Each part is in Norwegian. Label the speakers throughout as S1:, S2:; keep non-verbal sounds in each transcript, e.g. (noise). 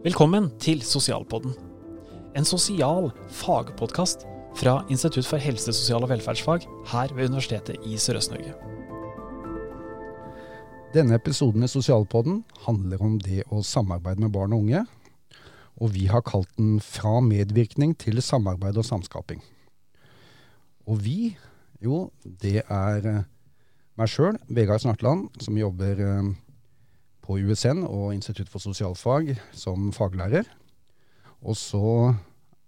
S1: Velkommen til Sosialpodden. En sosial fagpodkast fra Institutt for helse, sosial og velferdsfag her ved Universitetet i Sørøst-Norge.
S2: Denne episoden i Sosialpodden handler om det å samarbeide med barn og unge. Og vi har kalt den 'Fra medvirkning til samarbeid og samskaping'. Og vi, jo, det er meg sjøl, Vegard Snartland, som jobber eh, på USN og Institutt for sosialfag som faglærer. Og så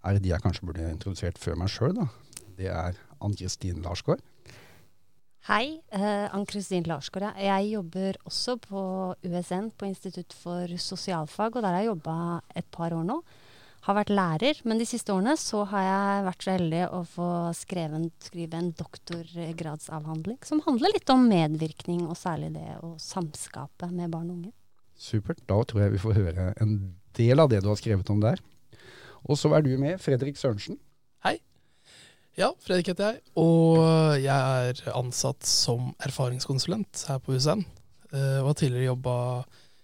S2: er det de jeg kanskje burde introdusert før meg sjøl, da. Det er Ann-Kristin Larsgaard.
S3: Hei, eh, Ann-Kristin Larsgaard. Jeg jobber også på USN, på Institutt for sosialfag, og der har jeg jobba et par år nå. Har vært lærer, men de siste årene så har jeg vært så heldig å få skrevet, skrive en doktorgradsavhandling som handler litt om medvirkning, og særlig det å samskape med barn og unge.
S2: Supert. Da tror jeg vi får høre en del av det du har skrevet om der. Og så er du med, Fredrik Sørensen. Hei.
S4: Ja, Fredrik heter jeg, og jeg er ansatt som erfaringskonsulent her på USN. eh, Og har tidligere jobba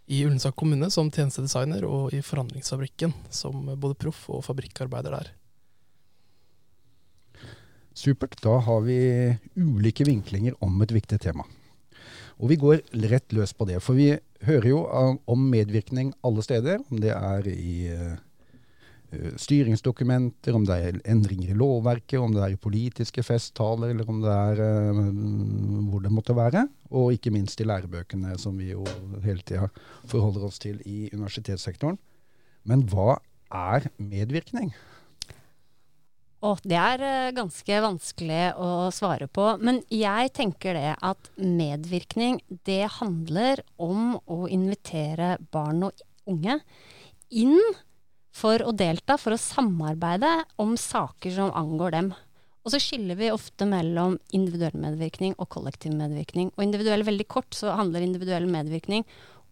S4: i Ullensak kommune som tjenestedesigner og i Forandringsfabrikken som både proff og fabrikkarbeider der.
S2: Supert. Da har vi ulike vinklinger om et viktig tema. Og vi går rett løs på det. For vi hører jo om medvirkning alle steder. Om det er i eh, styringsdokumenter, om det er endringer i lovverket, om det er politiske festtaler, eller om det er eh, hvor det måtte være. Og ikke minst i lærebøkene, som vi jo hele tida forholder oss til i universitetssektoren. Men hva er medvirkning?
S3: Og det er eh, ganske vanskelig å svare på. Men jeg tenker det at medvirkning, det handler om å invitere barn og unge inn for å delta, for å samarbeide om saker som angår dem. Og så skiller vi ofte mellom individuell medvirkning og kollektiv medvirkning. Og individuell, veldig kort, så handler individuell medvirkning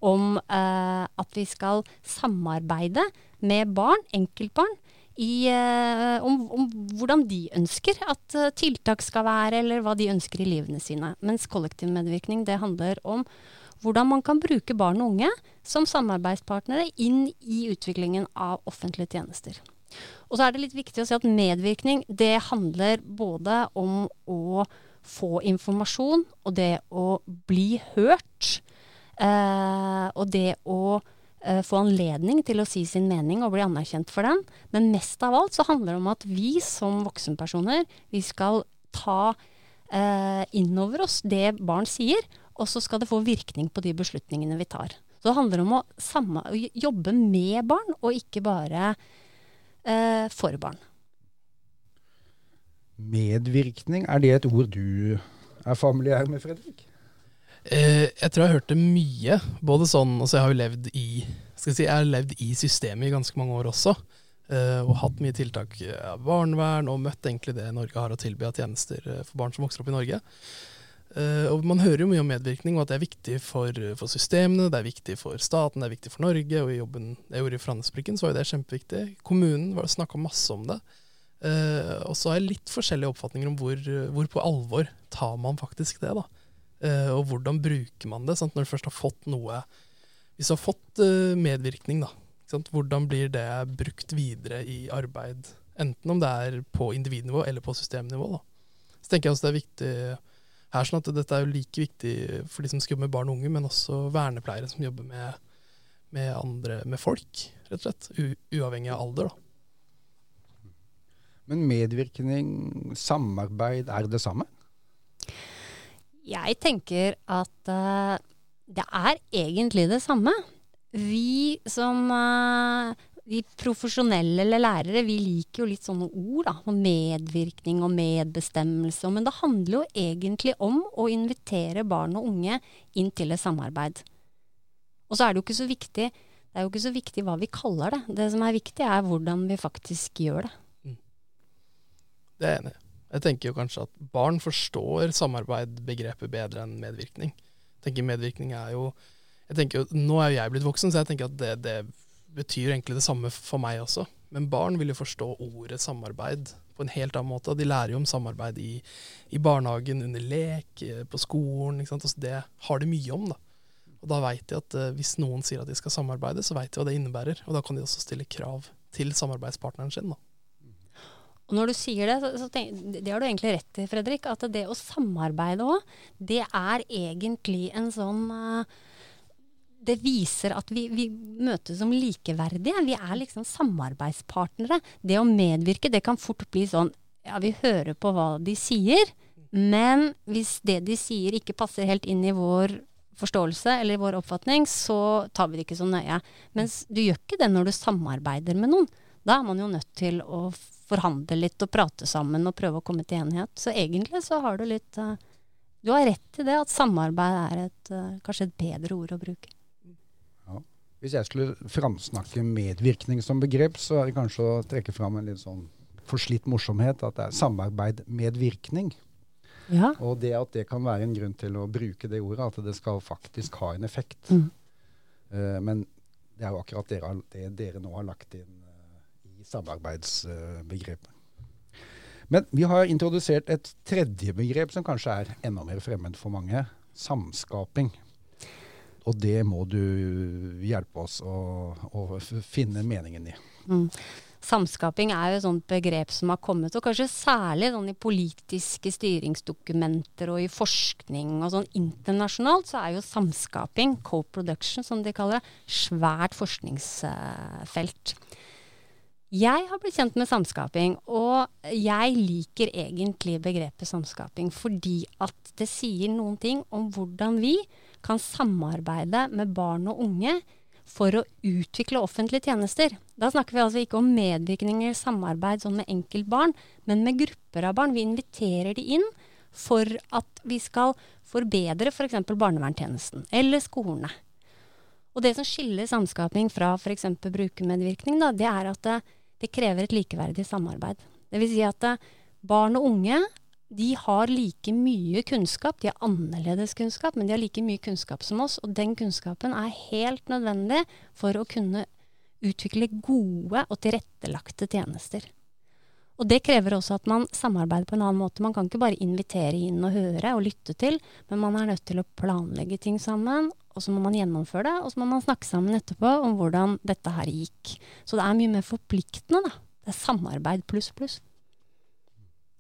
S3: om eh, at vi skal samarbeide med barn, enkeltbarn, i, eh, om, om hvordan de ønsker at eh, tiltak skal være, eller hva de ønsker i livene sine. Mens kollektiv medvirkning det handler om hvordan man kan bruke barn og unge som samarbeidspartnere inn i utviklingen av offentlige tjenester. Og så er det litt viktig å si at medvirkning det handler både om å få informasjon, og det å bli hørt, eh, og det å eh, få anledning til å si sin mening og bli anerkjent for den. Men mest av alt så handler det om at vi som voksenpersoner, vi skal ta eh, inn over oss det barn sier, og så skal det få virkning på de beslutningene vi tar. Så det handler om å samme, å jobbe med barn, og ikke bare eh, for barn.
S2: Medvirkning, er det et ord du er familiær med, Fredrik?
S4: Eh, jeg tror jeg har hørt det mye. Både sånn, altså jeg har jo levd i skal jeg si, jeg har levd i systemet i ganske mange år også. eh, og hatt mye tiltak av barnevern, og møtt egentlig det Norge har å tilby av tjenester eh, for barn som vokser opp i Norge. Eh, og Man hører jo mye om medvirkning, og at det er viktig for, for systemene, det er viktig for staten, det er viktig for Norge. Og i jobben jeg gjorde i Forandringsbrikken, så var jo det kjempeviktig. Kommunen snakka masse om det. Uh, og så har jeg litt forskjellige oppfatninger om hvor, hvor på alvor tar man faktisk det. da. Uh, og hvordan bruker man det? Sant? Når du først har fått noe Hvis du har fått medvirkning, da, hvordan blir det brukt videre i arbeid? Enten om det er på individnivå eller på systemnivå. Da. Så tenker jeg også det er viktig her sånn at dette er jo like viktig for de som skal jobbe med barn og unge, men også vernepleiere som jobber med, med andre, med folk, rett og slett. U uavhengig av alder. da.
S2: Men medvirkning, samarbeid, er det samme?
S3: Jeg tenker at uh, det er egentlig det samme. Vi som eh, vi profesjonelle eller lærere, vi liker jo litt sånne ord, da. Medvirkning og medbestemmelse. Men det handler jo egentlig om å invitere barn og unge inn til et samarbeid. Og så er det jo ikke så viktig det er jo ikke så viktig hva vi kaller det. Det som er viktig, er hvordan vi faktisk gjør det.
S4: Det er jeg enig i. Jeg tenker jo kanskje at barn forstår samarbeidbegrepet bedre enn medvirkning. Jeg tenker medvirkning er jo jeg tenker jo, Nå er jo jeg blitt voksen, så jeg tenker at det, det betyr egentlig det samme for meg også. Men barn vil jo forstå ordet samarbeid på en helt annen måte. De lærer jo om samarbeid i, i barnehagen, under lek, eh, på skolen. Altså det har de mye om, da. Og da veit de at eh, hvis noen sier at de skal samarbeide, så veit de hva det innebærer. Og da kan de også stille krav til samarbeidspartneren sin. da.
S3: Og når du sier det, så tenk, det har du egentlig rett i, Fredrik. At det å samarbeide òg, det er egentlig en sånn uh, Det viser at vi, vi, møtes som likeverdige. Vi er liksom samarbeidspartnere. Det å medvirke, det kan fort bli sånn Ja, vi hører på hva de sier, men hvis det de sier ikke passer helt inn i vår forståelse eller vår oppfatning, så tar vi det ikke så nøye. Mens du gjør ikke det når du samarbeider med noen. Da er man jo nødt til å forhandle litt og prate sammen og prøve å komme til enighet. Så egentlig så har du litt uh, Du har rett i det at samarbeid er et, uh, kanskje et bedre ord å bruke.
S2: Hvis jeg skulle framsnakke medvirkning som begrep, så er det kanskje å trekke fram en litt sånn forslitt morsomhet. At det er samarbeid med virkning.
S3: Ja.
S2: Og det at det kan være en grunn til å bruke det ordet, at det skal faktisk ha en effekt.
S3: Mm.
S2: Uh, men det er jo akkurat dere, det dere nå har lagt inn i samarbeidsbegrepet. Men vi har introdusert et tredje begrep som kanskje er enda mer fremmed for mange. Samskaping. Og det må du hjelpe oss å, å finne meningen i.
S3: Mm. Samskaping er jo et sånt begrep som har kommet, og kanskje særlig sånn i politiske styringsdokumenter og i forskning og sånn internasjonalt, så er jo samskaping, co-production som de kaller det, svært forskningsfelt. Jeg har blitt kjent med samskaping, og jeg liker egentlig begrepet samskaping fordi at det sier noen ting om hvordan vi kan samarbeide med barn og unge for å utvikle offentlige tjenester. Da snakker vi altså ikke om medvirkning eller samarbeid sånn med enkeltbarn, men med grupper av barn. Vi inviterer de inn for at vi skal forbedre f.eks. For barnevernstjenesten eller skolene. Og det som skiller samskaping fra f.eks. brukermedvirkning, da, det er at det, det, krever et likeverdig samarbeid. Vil si at det, barn og unge de har like mye kunnskap. De har annerledes kunnskap, men de har like mye kunnskap som oss. Og den kunnskapen er helt nødvendig for å kunne utvikle gode og tilrettelagte tjenester. Og det krever også at man samarbeider på en annen måte. Man kan ikke bare invitere inn og høre og lytte til, men man er nødt til å planlegge ting sammen, og så må man gjennomføre det, og så må man snakke sammen etterpå om hvordan dette her gikk. Så det er mye mer forpliktende, da. Det er samarbeid pluss pluss.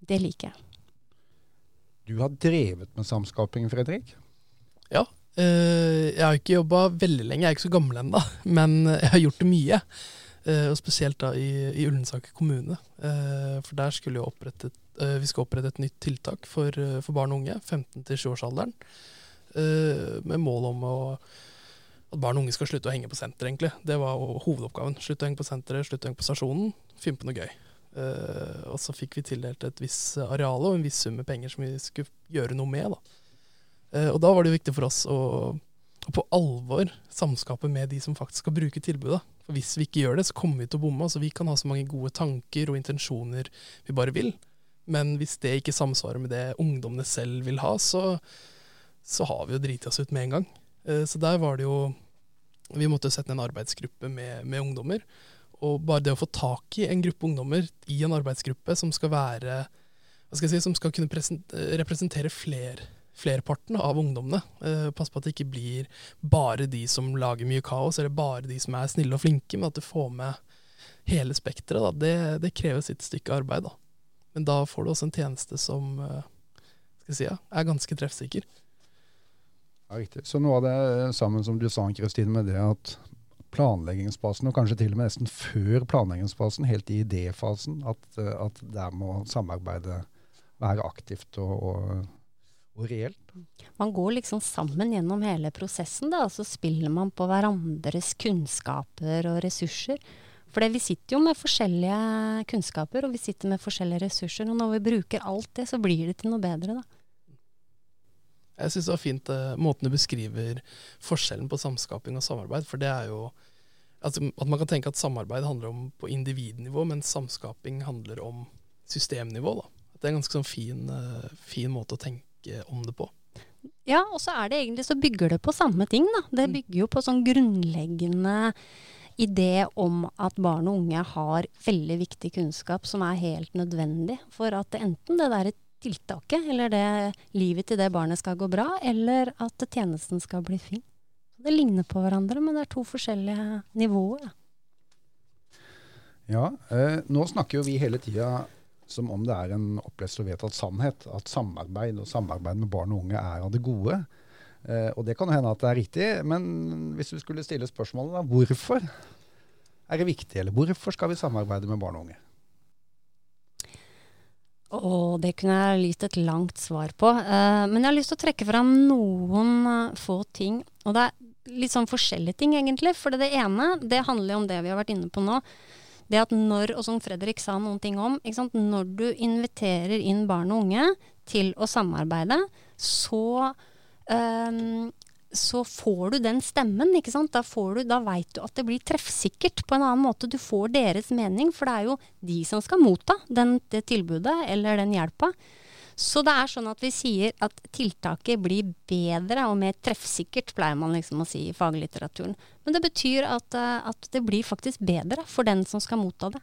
S3: Det liker jeg.
S2: Du har drevet med samskaping, Fredrik?
S4: Ja. Øh, jeg har ikke jobba veldig lenge, jeg er ikke så gammel ennå, (laughs) men jeg har gjort det mye. Uh, og spesielt da i, i Ullensaker kommune. Uh, for der skulle jo opprettet, uh, vi skal opprette et nytt tiltak for, for barn og unge, 15 til 20-årsalderen. med mål om å, at barn og unge skal slutte å henge på senter, egentlig. Det var hovedoppgaven. Slutte å henge på senteret, slutte å henge på stasjonen, finne på noe gøy. og så fikk vi tildelt et visst areal og en viss sum med penger som vi skulle gjøre noe med. da. og da var det jo viktig for oss å, å på alvor samskape med de som faktisk skal bruke tilbudet. For Hvis vi ikke gjør det, så kommer vi til å bomme. Altså, vi kan ha så mange gode tanker og intensjoner vi bare vil. Men hvis det ikke samsvarer med det ungdommene selv vil ha, så, så har vi jo driti oss ut med en gang. Så der var det jo Vi måtte sette ned en arbeidsgruppe med, med ungdommer. Og bare det å få tak i en gruppe ungdommer i en arbeidsgruppe som skal være hva skal jeg si, som skal kunne representere flere flerparten av ungdommene. Eh, pass på at det ikke blir bare de som lager mye kaos, eller bare de som er snille og flinke, men at du får med hele spekteret. Det, det, krever sitt stykke arbeid. Da. Men da får du også en tjeneste som eh, si, ja, er ganske treffsikker.
S2: Ja, riktig. Så noe av det sammen som du sa, Kristine, med det at planleggingsfasen, og kanskje til og med nesten før planleggingsfasen, helt i idéfasen, at, at der må samarbeidet være aktivt og, og og reelt.
S3: Man går liksom sammen gjennom hele prosessen, da, og så spiller man på hverandres kunnskaper og ressurser. For vi sitter jo med forskjellige kunnskaper, og vi sitter med forskjellige ressurser. Og når vi bruker alt det, så blir det til noe bedre, da.
S4: Jeg syns det var fint eh, måten du beskriver forskjellen på samskaping og samarbeid. For det er jo altså, at man kan tenke at samarbeid handler om på individnivå, men samskaping handler om systemnivå. da. Det er en ganske sånn fin, eh, fin måte å tenke tenke om det på.
S3: Ja, og så er det egentlig så bygger det på samme ting, da. Det mm. bygger jo på sånn grunnleggende idé om at barn og unge har veldig viktig kunnskap som er helt nødvendig for at enten det der tiltaket eller det livet til det barnet skal gå bra, eller at tjenesten skal bli fin. Det ligner på hverandre, men det er to forskjellige nivåer.
S2: Ja, eh, nå snakker jo vi hele tida som om det er en opplest og vedtatt sannhet. At samarbeid og samarbeid med barn og unge er av det gode. Eh, og det kan hende at det er riktig, men hvis du skulle stille spørsmålet da, hvorfor er det viktig, eller hvorfor skal vi samarbeide med barn og unge?
S3: Og det kunne jeg lyst et langt svar på. Eh, men jeg har lyst til å trekke fram noen uh, få ting. Og det er litt sånn forskjellige ting, egentlig. For det ene, det handler om det vi har vært inne på nå. Det at når, og som Fredrik sa noen ting om, når du inviterer inn barn og unge til å samarbeide, så um, så får du den stemmen. ikke sant? Da, du, da veit du at det blir treffsikkert på en annen måte. Du får deres mening, for det er jo de som skal motta den, det tilbudet eller den hjelpa. Så det er sånn at vi sier at tiltaket blir bedre og mer treffsikkert, pleier man liksom å si i faglitteraturen. Men det betyr at, eh, at det blir faktisk bedre for den som skal motta det.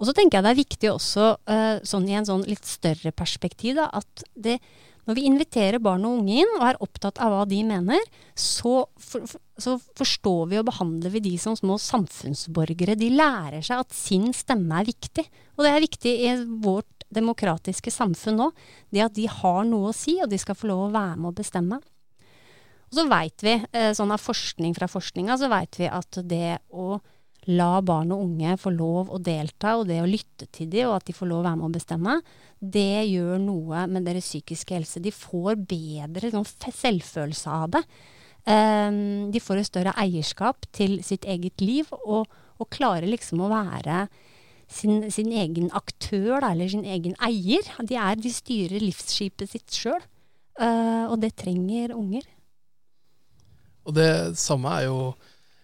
S3: Og så tenker jeg det er viktig også, uh, sånn i en sånn litt større perspektiv, da, at det, når vi inviterer barn og unge inn og er opptatt av hva de mener, så, for, så, forstår vi og behandler vi de som små samfunnsborgere. De lærer seg at sin stemme er viktig. Og det er viktig i vårt demokratiske samfunn nå. Det at de har noe å si, og de skal få lov å være med å bestemme. Og så veit vi, eh, sånn av forskning fra forskninga, så veit vi at det å la barn og unge få lov å delta, og det å lytte til dem, og at de får lov å være med å bestemme, det gjør noe med deres psykiske helse. De får bedre sånn, selvfølelse av det. Um, de får et større eierskap til sitt eget liv, og, og klarer liksom å være sin, sin egen aktør, da, eller sin egen eier. De, er, de styrer livsskipet sitt sjøl, uh, og det trenger unger.
S4: Og det samme er jo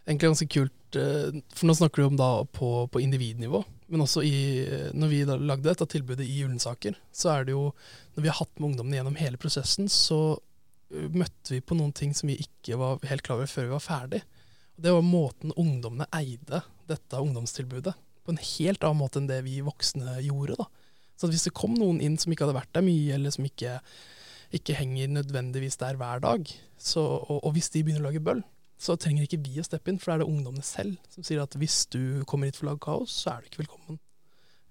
S4: egentlig ganske kult for nå snakker du om da på, på individnivå, men også i, når vi lagde dette tilbudet i Ullensaker, så er det jo Når vi har hatt med ungdommene gjennom hele prosessen, så eh, møtte vi på noen ting som vi ikke var helt klar over før vi var ferdig. Det var måten ungdommene eide dette ungdomstilbudet på en helt annen måte enn det vi voksne gjorde. da. Så hvis det kom noen inn som ikke hadde vært der mye, eller som ikke, ikke henger nødvendigvis der hver dag, så, og, og hvis de begynner å lage bøll, så trenger ikke vi å steppe inn, for det er det ungdommene selv som sier at hvis du kommer hit for å lage kaos, så er du ikke velkommen.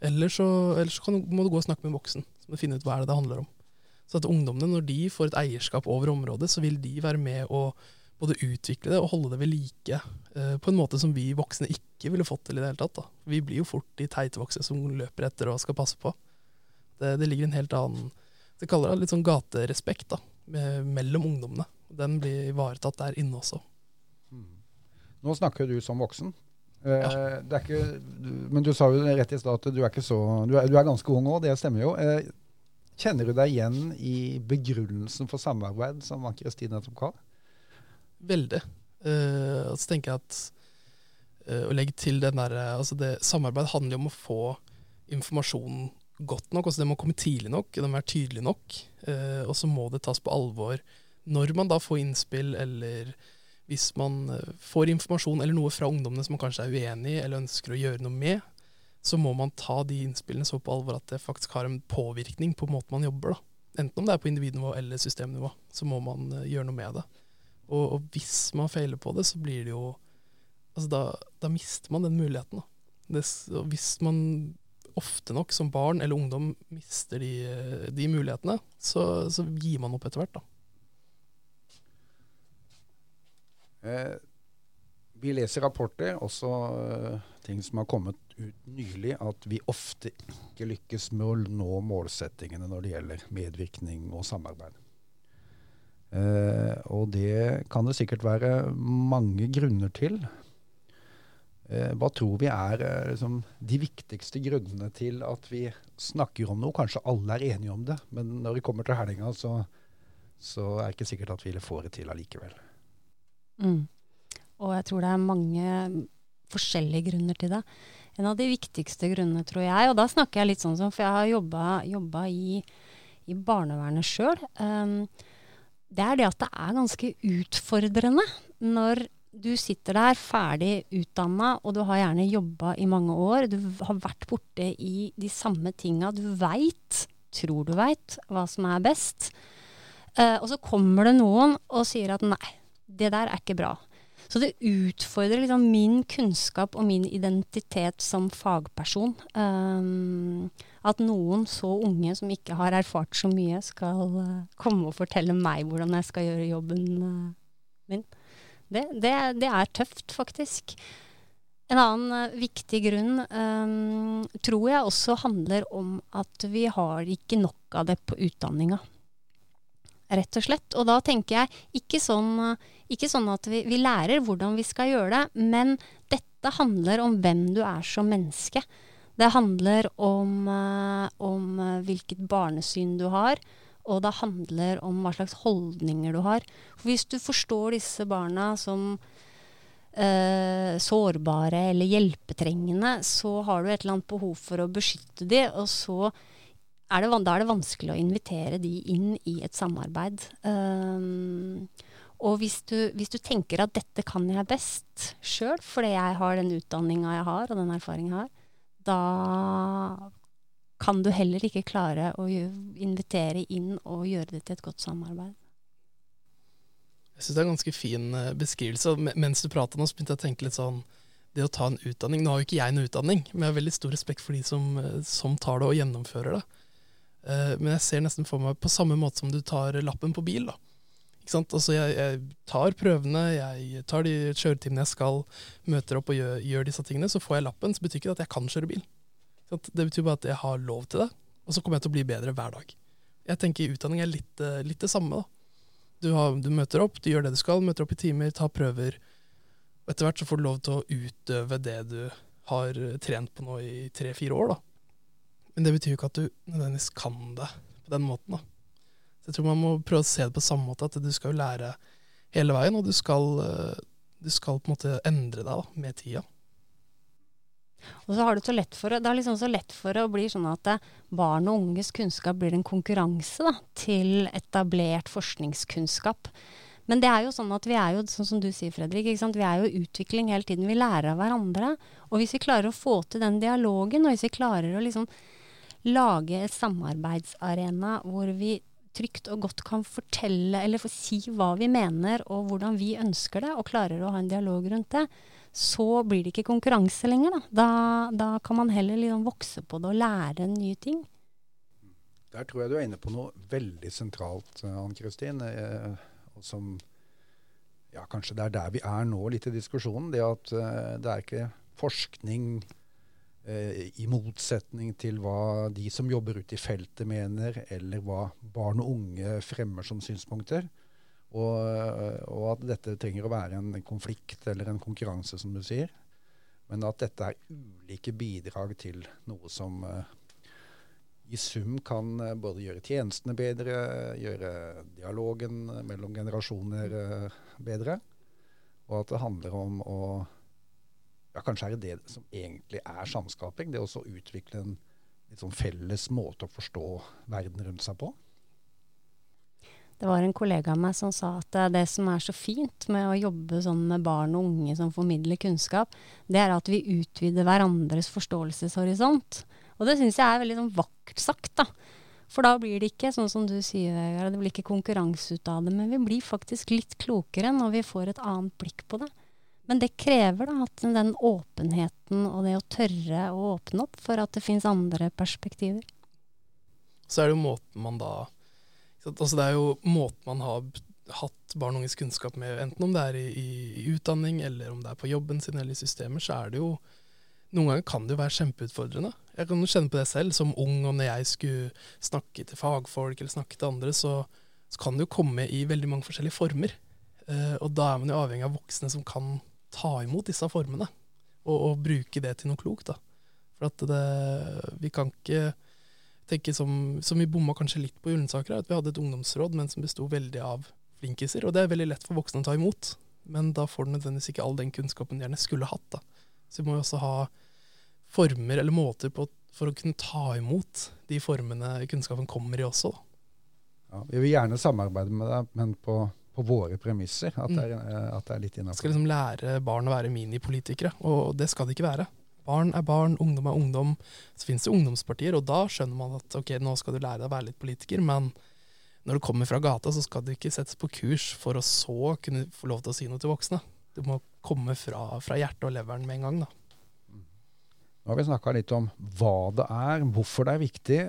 S4: Eller så, eller så du, må du gå og snakke med en voksen, du finne ut hva er det det handler om. Så at ungdommene, når de får et eierskap over området, så vil de være med å både utvikle det og holde det ved like eh, på en måte som vi voksne ikke ville fått til i det hele tatt. Da. Vi blir jo fort de teite voksne som løper etter og skal passe på. Det, det ligger en helt annen Det kaller det litt sånn gaterespekt da, med, mellom ungdommene. Den blir ivaretatt der inne også.
S2: Nå snakker du som voksen. Eh, ja. Ikke, men du sa jo rett i stad at du er, så, du er, du er ganske ung òg, det stemmer jo. Eh, kjenner du deg igjen i begrunnelsen for samarbeid som Ann-Kristin nettopp ga?
S4: Veldig. Uh, så tenker jeg at uh, å legge til den der, altså det, Samarbeid handler jo om å få informasjonen godt nok. altså Det må komme tidlig nok, det må være tydelig nok. Uh, og så må det tas på alvor når man da får innspill eller hvis man eh, får informasjon eller noe fra ungdommene som man kanskje er uenig i eller ønsker å gjøre noe med, så må man ta de innspillene så på alvor at det faktisk har en påvirkning på måten man jobber. da. Enten om det er på individnivå eller systemnivå, så må man uh, gjøre noe med det. Og, og, hvis man feiler på det, så blir det jo Altså, da, da mister man den muligheten. Det, hvis man ofte nok som barn eller ungdom mister de, eh, de mulighetene, så, så, gir man opp etter hvert. da.
S2: Eh, vi leser rapporter, også eh, ting som har kommet ut nylig, at vi ofte ikke lykkes med å nå målsettingene når det gjelder medvirkning og samarbeid. Eh, og det kan det sikkert være mange grunner til. Eh, hva tror vi er eh, liksom, de viktigste grunnene til at vi snakker om noe? Kanskje alle er enige om det, men når vi kommer til helga, så, så er det ikke sikkert at vi får det til allikevel.
S3: Mm. Og jeg tror det er mange forskjellige grunner til det. En av de viktigste grunnene, tror jeg, og da snakker jeg litt sånn som For jeg har jobba i, i, barnevernet sjøl. Um, det er det at det er ganske utfordrende når du sitter der ferdig utdanna, og du har gjerne jobba i mange år. Du har vært borte i de samme tinga. Du veit, tror du veit, hva som er best. Uh, og så kommer det noen og sier at nei, det der er ikke bra. Så det utfordrer liksom min kunnskap og min identitet som fagperson. Um, at noen så unge som ikke har erfart så mye, skal uh, komme og fortelle meg hvordan jeg skal gjøre jobben uh, min. Det, det, det, er tøft, faktisk. En annen uh, viktig grunn um, tror jeg også handler om at vi har ikke nok av det på utdanninga rett og slett. Og da tenker jeg ikke sånn, ikke sånn at vi, vi, lærer hvordan vi skal gjøre det, men dette handler om hvem du er som menneske. Det handler om, eh, om eh, hvilket barnesyn du har, og det handler om hva slags holdninger du har. For hvis du forstår disse barna som eh, sårbare eller hjelpetrengende, så har du et eller annet behov for å beskytte dem, og så er det, da er det vanskelig å invitere de inn i et samarbeid. Um, og hvis du, hvis du, tenker at dette kan jeg best sjøl, fordi jeg har den utdanninga jeg har, og den erfaringa jeg har, da kan du heller ikke klare å invitere inn og gjøre det til et godt samarbeid.
S4: Jeg syns det er en ganske fin eh, beskrivelse. Mens du prata nå, så begynte jeg å tenke litt sånn Det å ta en utdanning Nå har jo ikke jeg en utdanning, men jeg har veldig stor respekt for de som, eh, som tar det og gjennomfører det. Uh, men jeg ser nesten for meg på samme måte som du tar lappen på bil. da. Altså jeg, jeg tar prøvene, jeg tar de kjøretimene jeg skal, møter opp og gjør, gjør, disse tingene. Så får jeg lappen, så betyr ikke det at jeg kan kjøre bil. Det betyr bare at jeg har lov til det, og så kommer jeg til å bli bedre hver dag. Jeg tenker utdanning er litt, eh, litt det samme. Du, har, du, møter opp, du gjør det du skal, møter opp i timer, tar prøver. Og etter hvert så får du lov til å utøve det du har trent på nå i tre-fire år. da. Men det betyr jo ikke at du nødvendigvis kan det på den måten. da. Så jeg tror man må prøve å se det på samme måte, at du skal jo lære hele veien, og du skal, eh, du skal på en måte endre deg da, med tida.
S3: Og så har du så lett for, Det er liksom så lett for å bli sånn at barn og unges kunnskap blir en konkurranse da, til etablert forskningskunnskap. Men det er jo sånn at vi er jo, sånn som du sier, Fredrik, vi er jo utvikling hele tiden. Vi lærer av hverandre. Og hvis vi klarer å få til den dialogen, og hvis vi klarer å liksom lage et samarbeidsarena hvor vi trygt og godt kan fortelle eller få si hva vi mener og hvordan vi ønsker det, og klarer å ha en dialog rundt det, så blir det ikke konkurranse lenger. Da, da, da kan man heller liksom vokse på det og lære nye ting.
S2: Der tror jeg du er inne på noe veldig sentralt, Ann Kristin. Eh, som ja, Kanskje det er der vi er nå litt i diskusjonen. Det at eh, det er ikke forskning Eh, i motsetning til hva de som jobber ute i feltet mener, eller hva barn og unge fremmer som synspunkter. Og, og, at dette trenger å være en konflikt eller en konkurranse, som du sier. Men at dette er ulike bidrag til noe som uh, i sum kan både gjøre tjenestene bedre, gjøre dialogen mellom generasjoner bedre. Og at det handler om å ja, Kanskje er det det som egentlig er samskaping? Det å utvikle en litt sånn felles måte å forstå verden rundt seg på?
S3: Det var en kollega av meg som sa at det som er så fint med å jobbe sånn med barn og unge som formidler kunnskap, det er at vi utvider hverandres forståelseshorisont. Og det syns jeg er veldig sånn vakkert sagt, da. For da blir det ikke sånn som du sier, Vegard, det blir ikke konkurranse ut av det, men vi blir faktisk litt klokere når vi får et annet blikk på det. Men det krever da at den åpenheten og det å tørre å åpne opp for at det fins andre perspektiver.
S4: Så er det jo måten man da altså Det er jo måten man har hatt barn og unges kunnskap med, enten om det er i, i, utdanning eller om det er på jobben sin eller i systemer, så er det jo Noen ganger kan det jo være kjempeutfordrende. Jeg kan jo kjenne på det selv. Som ung og når jeg skulle snakke til fagfolk eller snakke til andre, så, så kan det jo komme i veldig mange forskjellige former. Uh, og da er man jo avhengig av voksne som kan ta imot disse formene og, og, bruke det til noe klokt. da. For at det, vi kan ikke tenke som, som vi bomma kanskje litt på Ullensaker, at vi hadde et ungdomsråd, men som besto veldig av flinkiser. Og det er veldig lett for voksne å ta imot, men da får du nødvendigvis ikke all den kunnskapen de gjerne skulle hatt. da. Så vi må jo også ha former eller måter på, for å kunne ta imot de formene kunnskapen kommer i også.
S2: Ja, vi vil gjerne samarbeide med deg, men på på våre premisser. At det er, mm. eh, at det er litt innafor.
S4: Skal liksom lære barn å være minipolitikere, og det skal det ikke være. Barn er barn, ungdom er ungdom. Så finnes det ungdomspartier, og da skjønner man at ok, nå skal du lære deg å være litt politiker, men når du kommer fra gata, så skal du ikke settes på kurs for å så kunne få lov til å si noe til voksne. Du må komme fra, fra hjertet og leveren med en gang. da.
S2: Nå har vi snakka litt om hva det er, hvorfor det er viktig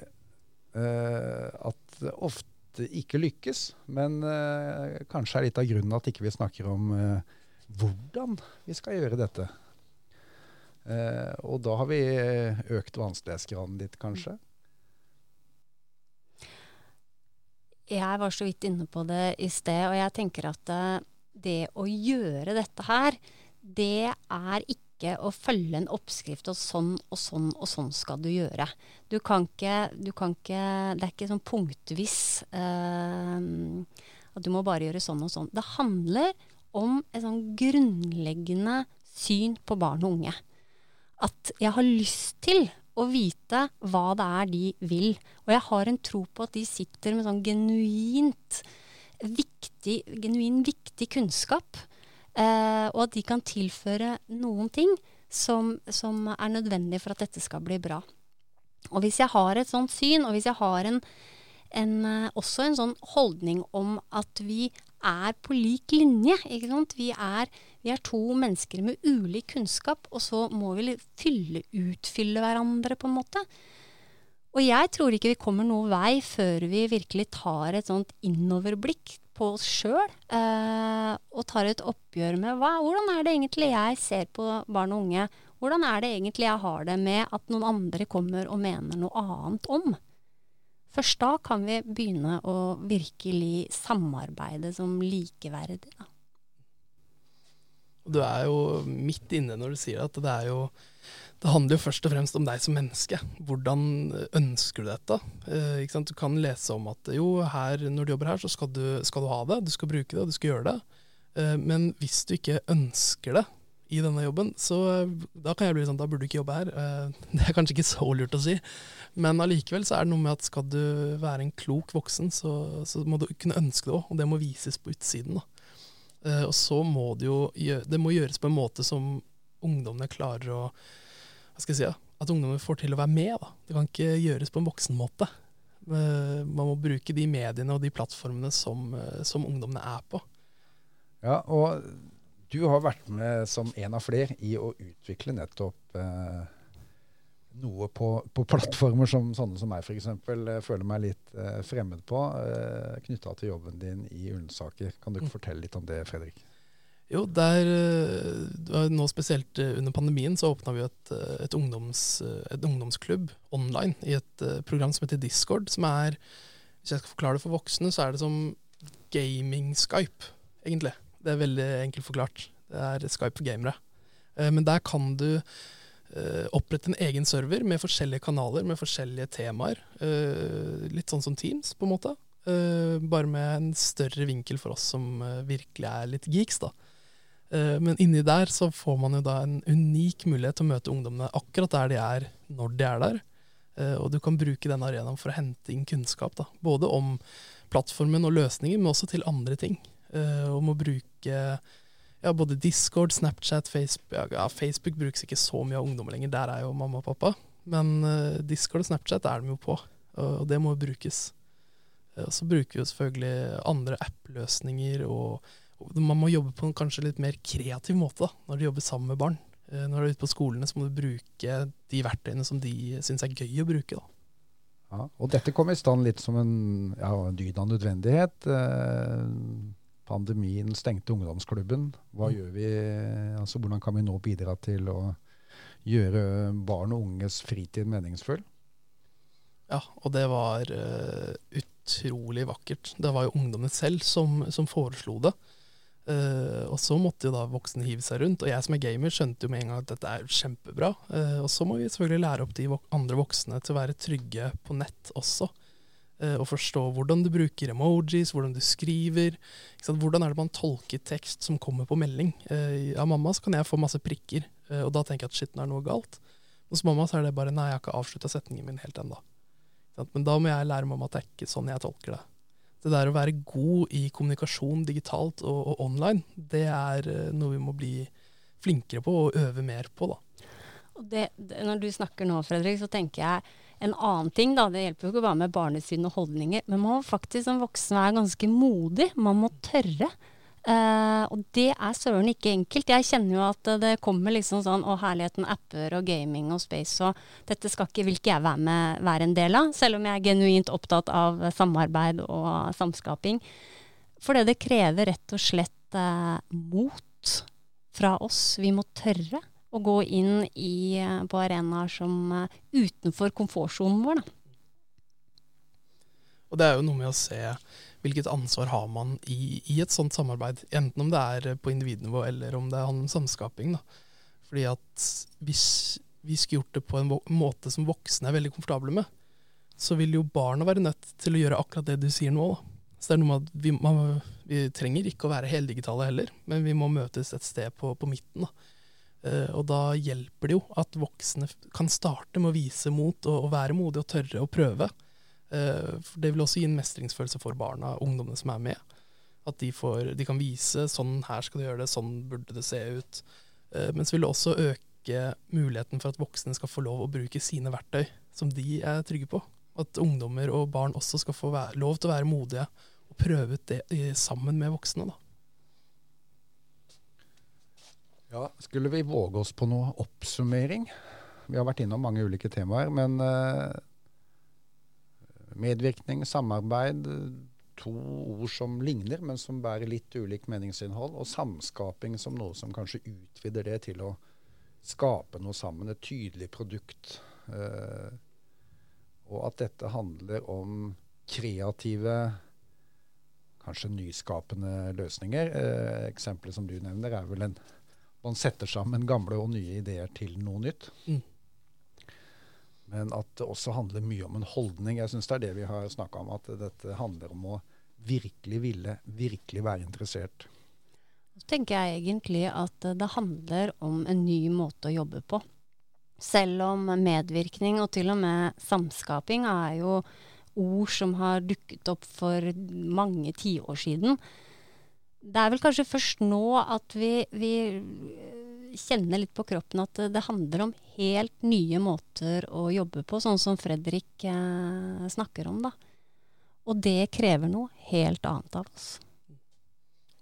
S2: Uh, at det ikke lykkes. Men uh, kanskje er litt av grunnen at ikke vi snakker om uh, hvordan vi skal gjøre dette. Uh, og da har vi økt vanskelighetsgraden litt, kanskje.
S3: Jeg var så vidt inne på det i sted, og jeg tenker at det å gjøre dette her, det er ikke å følge en oppskrift og sånn og sånn og sånn skal du gjøre. Du kan ikke, du kan ikke Det er ikke sånn punktvis eh, at du må bare gjøre sånn og sånn. Det handler om et sånn grunnleggende syn på barn og unge. At jeg har lyst til å vite hva det er de vil. Og jeg har en tro på at de sitter med sånn genuint viktig, genuin viktig kunnskap. Eh, og at de kan tilføre noen ting som, som, er nødvendig for at dette skal bli bra. Og hvis jeg har et sånt syn, og hvis jeg har en, en, eh, også en sånn holdning om at vi er på lik linje. ikke sant? Vi er, vi er, to mennesker med ulik kunnskap, og så må vi fylle, utfylle hverandre, på en måte. Og jeg tror ikke vi kommer noen vei før vi virkelig tar et sånt innoverblikk på oss sjøl, eh, og tar et oppgjør med hva, hvordan er det egentlig jeg ser på barn og unge? Hvordan er det egentlig jeg har det med at noen andre kommer og mener noe annet om? Først da kan vi begynne å virkelig samarbeide som likeverdige. Da.
S4: Du er jo midt inne når du sier at det er jo Det handler jo først og fremst om deg som menneske. Hvordan ønsker du dette? Eh, du kan lese om at jo, her, når du jobber her, så skal du, skal du ha det, du skal bruke det, du skal gjøre det. Eh, men hvis du ikke ønsker det, i denne jobben, så da kan jeg bli sånn, da burde du ikke jobbe her. Eh, (laughs) det er kanskje ikke så lurt å si, men allikevel så er det noe med at skal du være en klok voksen, så, så må du kunne ønske det òg, og det må vises på utsiden. da. Uh, og så må det jo det må gjøres på en måte som ungdommene klarer å Hva skal jeg si? At ungdommene får til å være med. da. Det kan ikke gjøres på en voksen måte. Uh, man må bruke de mediene og de plattformene som, uh, som ungdommene er på.
S2: Ja, og du har vært med som en av flere i å utvikle nettopp eh, noe på, på, plattformer som sånne som meg f.eks. Eh, føler meg litt eh, fremmed på, eh, knytta til jobben din i Ullensaker. Kan du ikke mm. fortelle litt om det, Fredrik?
S4: Jo, der, eh, nå spesielt eh, under pandemien så åpna vi et, et, ungdoms, et, ungdomsklubb online i et program som heter Discord. som er, Hvis jeg skal forklare det for voksne, så er det som gaming-Skype, egentlig. Det er veldig enkelt forklart. Det er Skype for gamere. Eh, men der kan du eh, opprette en egen server med forskjellige kanaler, med forskjellige temaer. Eh, litt sånn som Teams, på en måte. Bare med en større vinkel for oss som virkelig er litt geeks, da. Men inni der så får man jo da en unik mulighet til å møte ungdommene akkurat der de er, når de er der. Og du kan bruke den arenaen for å hente inn kunnskap, da. Både om plattformen og løsninger, men også til andre ting. Om å bruke ja, både Discord, Snapchat, Facebook ja, Facebook brukes ikke så mye av ungdommer lenger, der er jo mamma og pappa. Men uh, Discord og Snapchat er de jo på, og, det må jo brukes. Uh, så bruker vi jo selvfølgelig andre app-løsninger, og, og, man må jobbe på en kanskje litt mer kreativ måte da, når du jobber sammen med barn. Uh, når du er ute på skolene, så må du bruke de verktøyene som de syns er gøy å bruke. da.
S2: Ja, og dette kom i stand litt som en ja, dyd av nødvendighet. Eh, pandemien stengte ungdomsklubben. Hva mm. gjør vi, altså Hvordan kan vi nå bidra til å gjøre barn og unges fritid meningsfull?
S4: Ja, og det var uh, utrolig vakkert. Det var jo ungdommene selv som, som foreslo det. Uh, og så måtte jo da voksne hive seg rundt. Og jeg som er gamer skjønte jo med en gang at dette er kjempebra. Uh, og så må vi selvfølgelig lære opp de andre voksne til å være trygge på nett også. Eh, og forstå hvordan du bruker emojis, hvordan du skriver. Hvordan er det man tolker tekst som kommer på melding? Eh, av mamma så kan jeg få masse prikker, eh, og da tenker jeg at shit, nå er noe galt. Hos mamma så er det bare nei, jeg har ikke avslutta setningen min helt ennå. Men da må jeg lære mamma at det er ikke sånn jeg tolker det. Det der å være god i kommunikasjon digitalt og, og online, det er noe vi må bli flinkere på og øve mer på, da.
S3: Det, det, når du snakker nå, Fredrik, så tenker jeg en annen ting, da. Det hjelper jo ikke bare med barnesyn og holdninger, men man må faktisk som voksen være ganske modig. Man må tørre. Uh, og det er søren ikke enkelt. Jeg kjenner jo at det kommer liksom sånn Å, herligheten, apper og gaming og space og Dette skal ikke, vil jeg være med, være en del av, selv om jeg er genuint opptatt av samarbeid og samskaping. For det krever rett og slett uh, mot fra oss. Vi må tørre å gå inn i, eh, på arenaer som uh, utenfor komfortsonen vår. Da.
S4: Og det er jo noe med å se hvilket ansvar har man i, i et sånt samarbeid. Enten om det er på individnivå eller om det handler om samskaping. Da. Fordi at hvis vi skulle gjort det på en måte som voksne er veldig komfortable med, så vil jo barna være nødt til å gjøre akkurat det du sier nå. Da. Så det er noe med at vi, man, vi trenger ikke å være heldigitale heller, men vi må møtes et sted på, på midten. da. Uh, og da hjelper det jo at voksne kan starte med å vise mot og, og være modige og tørre å prøve. Uh, for det vil også gi en mestringsfølelse for barna og ungdommene som er med. At de, får, de, kan vise sånn her skal du gjøre det, sånn burde det se ut. Uh, men så vil det også øke muligheten for at voksne skal få lov å bruke sine verktøy som de er trygge på. At ungdommer og barn også skal få lov til å være modige og prøve ut det sammen med voksne. da.
S2: Ja, Skulle vi våge oss på noe oppsummering? Vi har vært innom mange ulike temaer, men uh, medvirkning, samarbeid, to ord som ligner, men som bærer litt ulikt meningsinnhold, og samskaping som noe som kanskje utvider det til å skape noe sammen, et tydelig produkt. Uh, og at dette handler om kreative, kanskje nyskapende løsninger. Uh, eksempelet som du nevner, er vel en man setter sammen gamle og nye ideer til noe nytt. Mm. Men at det også handler mye om en holdning. Jeg syns det er det vi har snakka om. At dette handler om å virkelig ville, virkelig være interessert.
S3: Så tenker jeg egentlig at det handler om en ny måte å jobbe på. Selv om medvirkning og til og med samskaping er jo ord som har dukket opp for mange tiår siden, det er vel kanskje først nå at vi, vi, kjenner litt på kroppen at det handler om helt nye måter å jobbe på, sånn som Fredrik eh, snakker om. da. Og det krever noe helt annet av oss.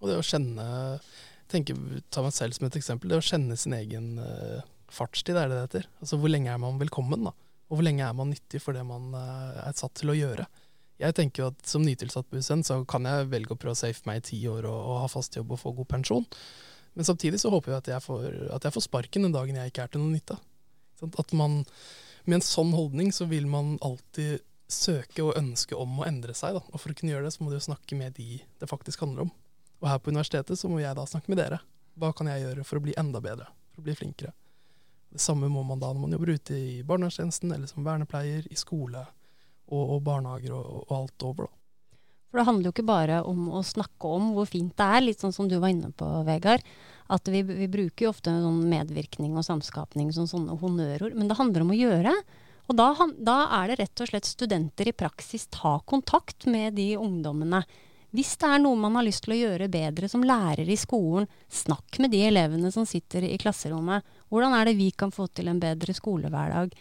S4: Og det å kjenne tenker, Ta meg selv som et eksempel. Det å kjenne sin egen eh, fartstid, er det det heter. Altså hvor lenge er man velkommen, da? Og hvor lenge er man nyttig for det man eh, er satt til å gjøre? Jeg tenker jo at som nytilsatt bussen så kan jeg velge å prøve å safe meg i ti år og, og, ha fast jobb og få god pensjon. Men samtidig så håper jeg at jeg får, at jeg får sparken den dagen jeg ikke er til noe nytte. At man, med en sånn holdning så vil man alltid søke og ønske om å endre seg. Da. Og for å kunne gjøre det, så må du jo snakke med de det faktisk handler om. Og her på universitetet så må jeg da snakke med dere. Hva kan jeg gjøre for å bli enda bedre? For å bli flinkere? Det samme må man da når man jobber ute i barnevernstjenesten eller som vernepleier, i skole, og, og barnehager og, og, alt over. da.
S3: For det handler jo ikke bare om å snakke om hvor fint det er, litt sånn som du var inne på, Vegard. At vi, vi bruker jo ofte sånn medvirkning og samskapning som sånne honnørord. Men det handler om å gjøre. Og da, da, er det rett og slett studenter i praksis ta kontakt med de ungdommene. Hvis det er noe man har lyst til å gjøre bedre som lærer i skolen, snakk med de elevene som sitter i klasserommet. Hvordan er det vi kan få til en bedre skolehverdag?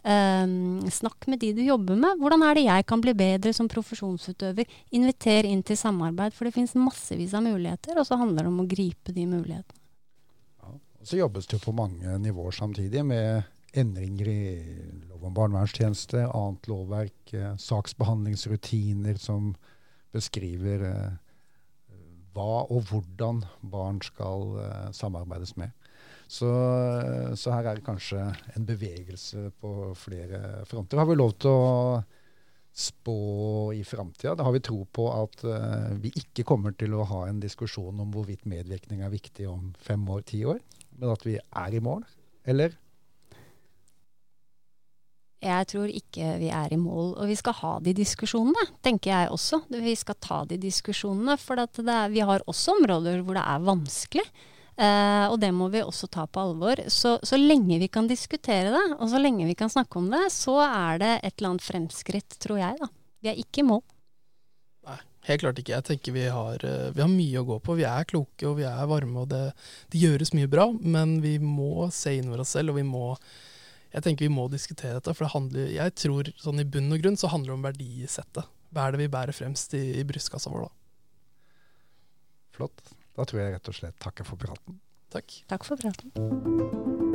S3: Um, snakk med de du jobber med. Hvordan er det jeg kan bli bedre som profesjonsutøver? Inviter inn til samarbeid, for det finnes massevis av muligheter, og så handler det om å gripe de mulighetene.
S2: Ja, og så jobbes det på mange nivåer samtidig, med endringer i lov om barnevernstjeneste, annet lovverk, eh, saksbehandlingsrutiner som beskriver eh, hva og hvordan barn skal eh, samarbeides med. Så, så, her er det kanskje en bevegelse på flere fronter. Har vi lov til å spå i framtida? Da har vi tro på at uh, vi ikke kommer til å ha en diskusjon om hvorvidt medvirkning er viktig om fem år, ti år, men at vi er i mål? Eller?
S3: Jeg tror ikke vi er i mål, og vi skal ha de diskusjonene, tenker jeg også. Vi skal ta de diskusjonene, for er, vi har også områder hvor det er vanskelig. Eh, og det må vi også ta på alvor. Så, så, lenge vi kan diskutere det, og så lenge vi kan snakke om det, så er det et eller annet fremskritt, tror jeg. da. Vi er ikke i mål.
S4: Nei, helt klart ikke. Jeg tenker vi har, eh, vi har, mye å gå på. Vi er kloke og vi er varme, og det, det gjøres mye bra. Men vi må se inn innover oss selv, og vi må jeg tenker vi må diskutere dette. For det handler, jeg tror sånn i bunn og grunn så handler det om verdisettet. Hva er det vi bærer fremst i, i brystkassa vår, da?
S2: Flott. Da tror jeg rett og slett takker for praten.
S4: Takk.
S3: Takk for praten.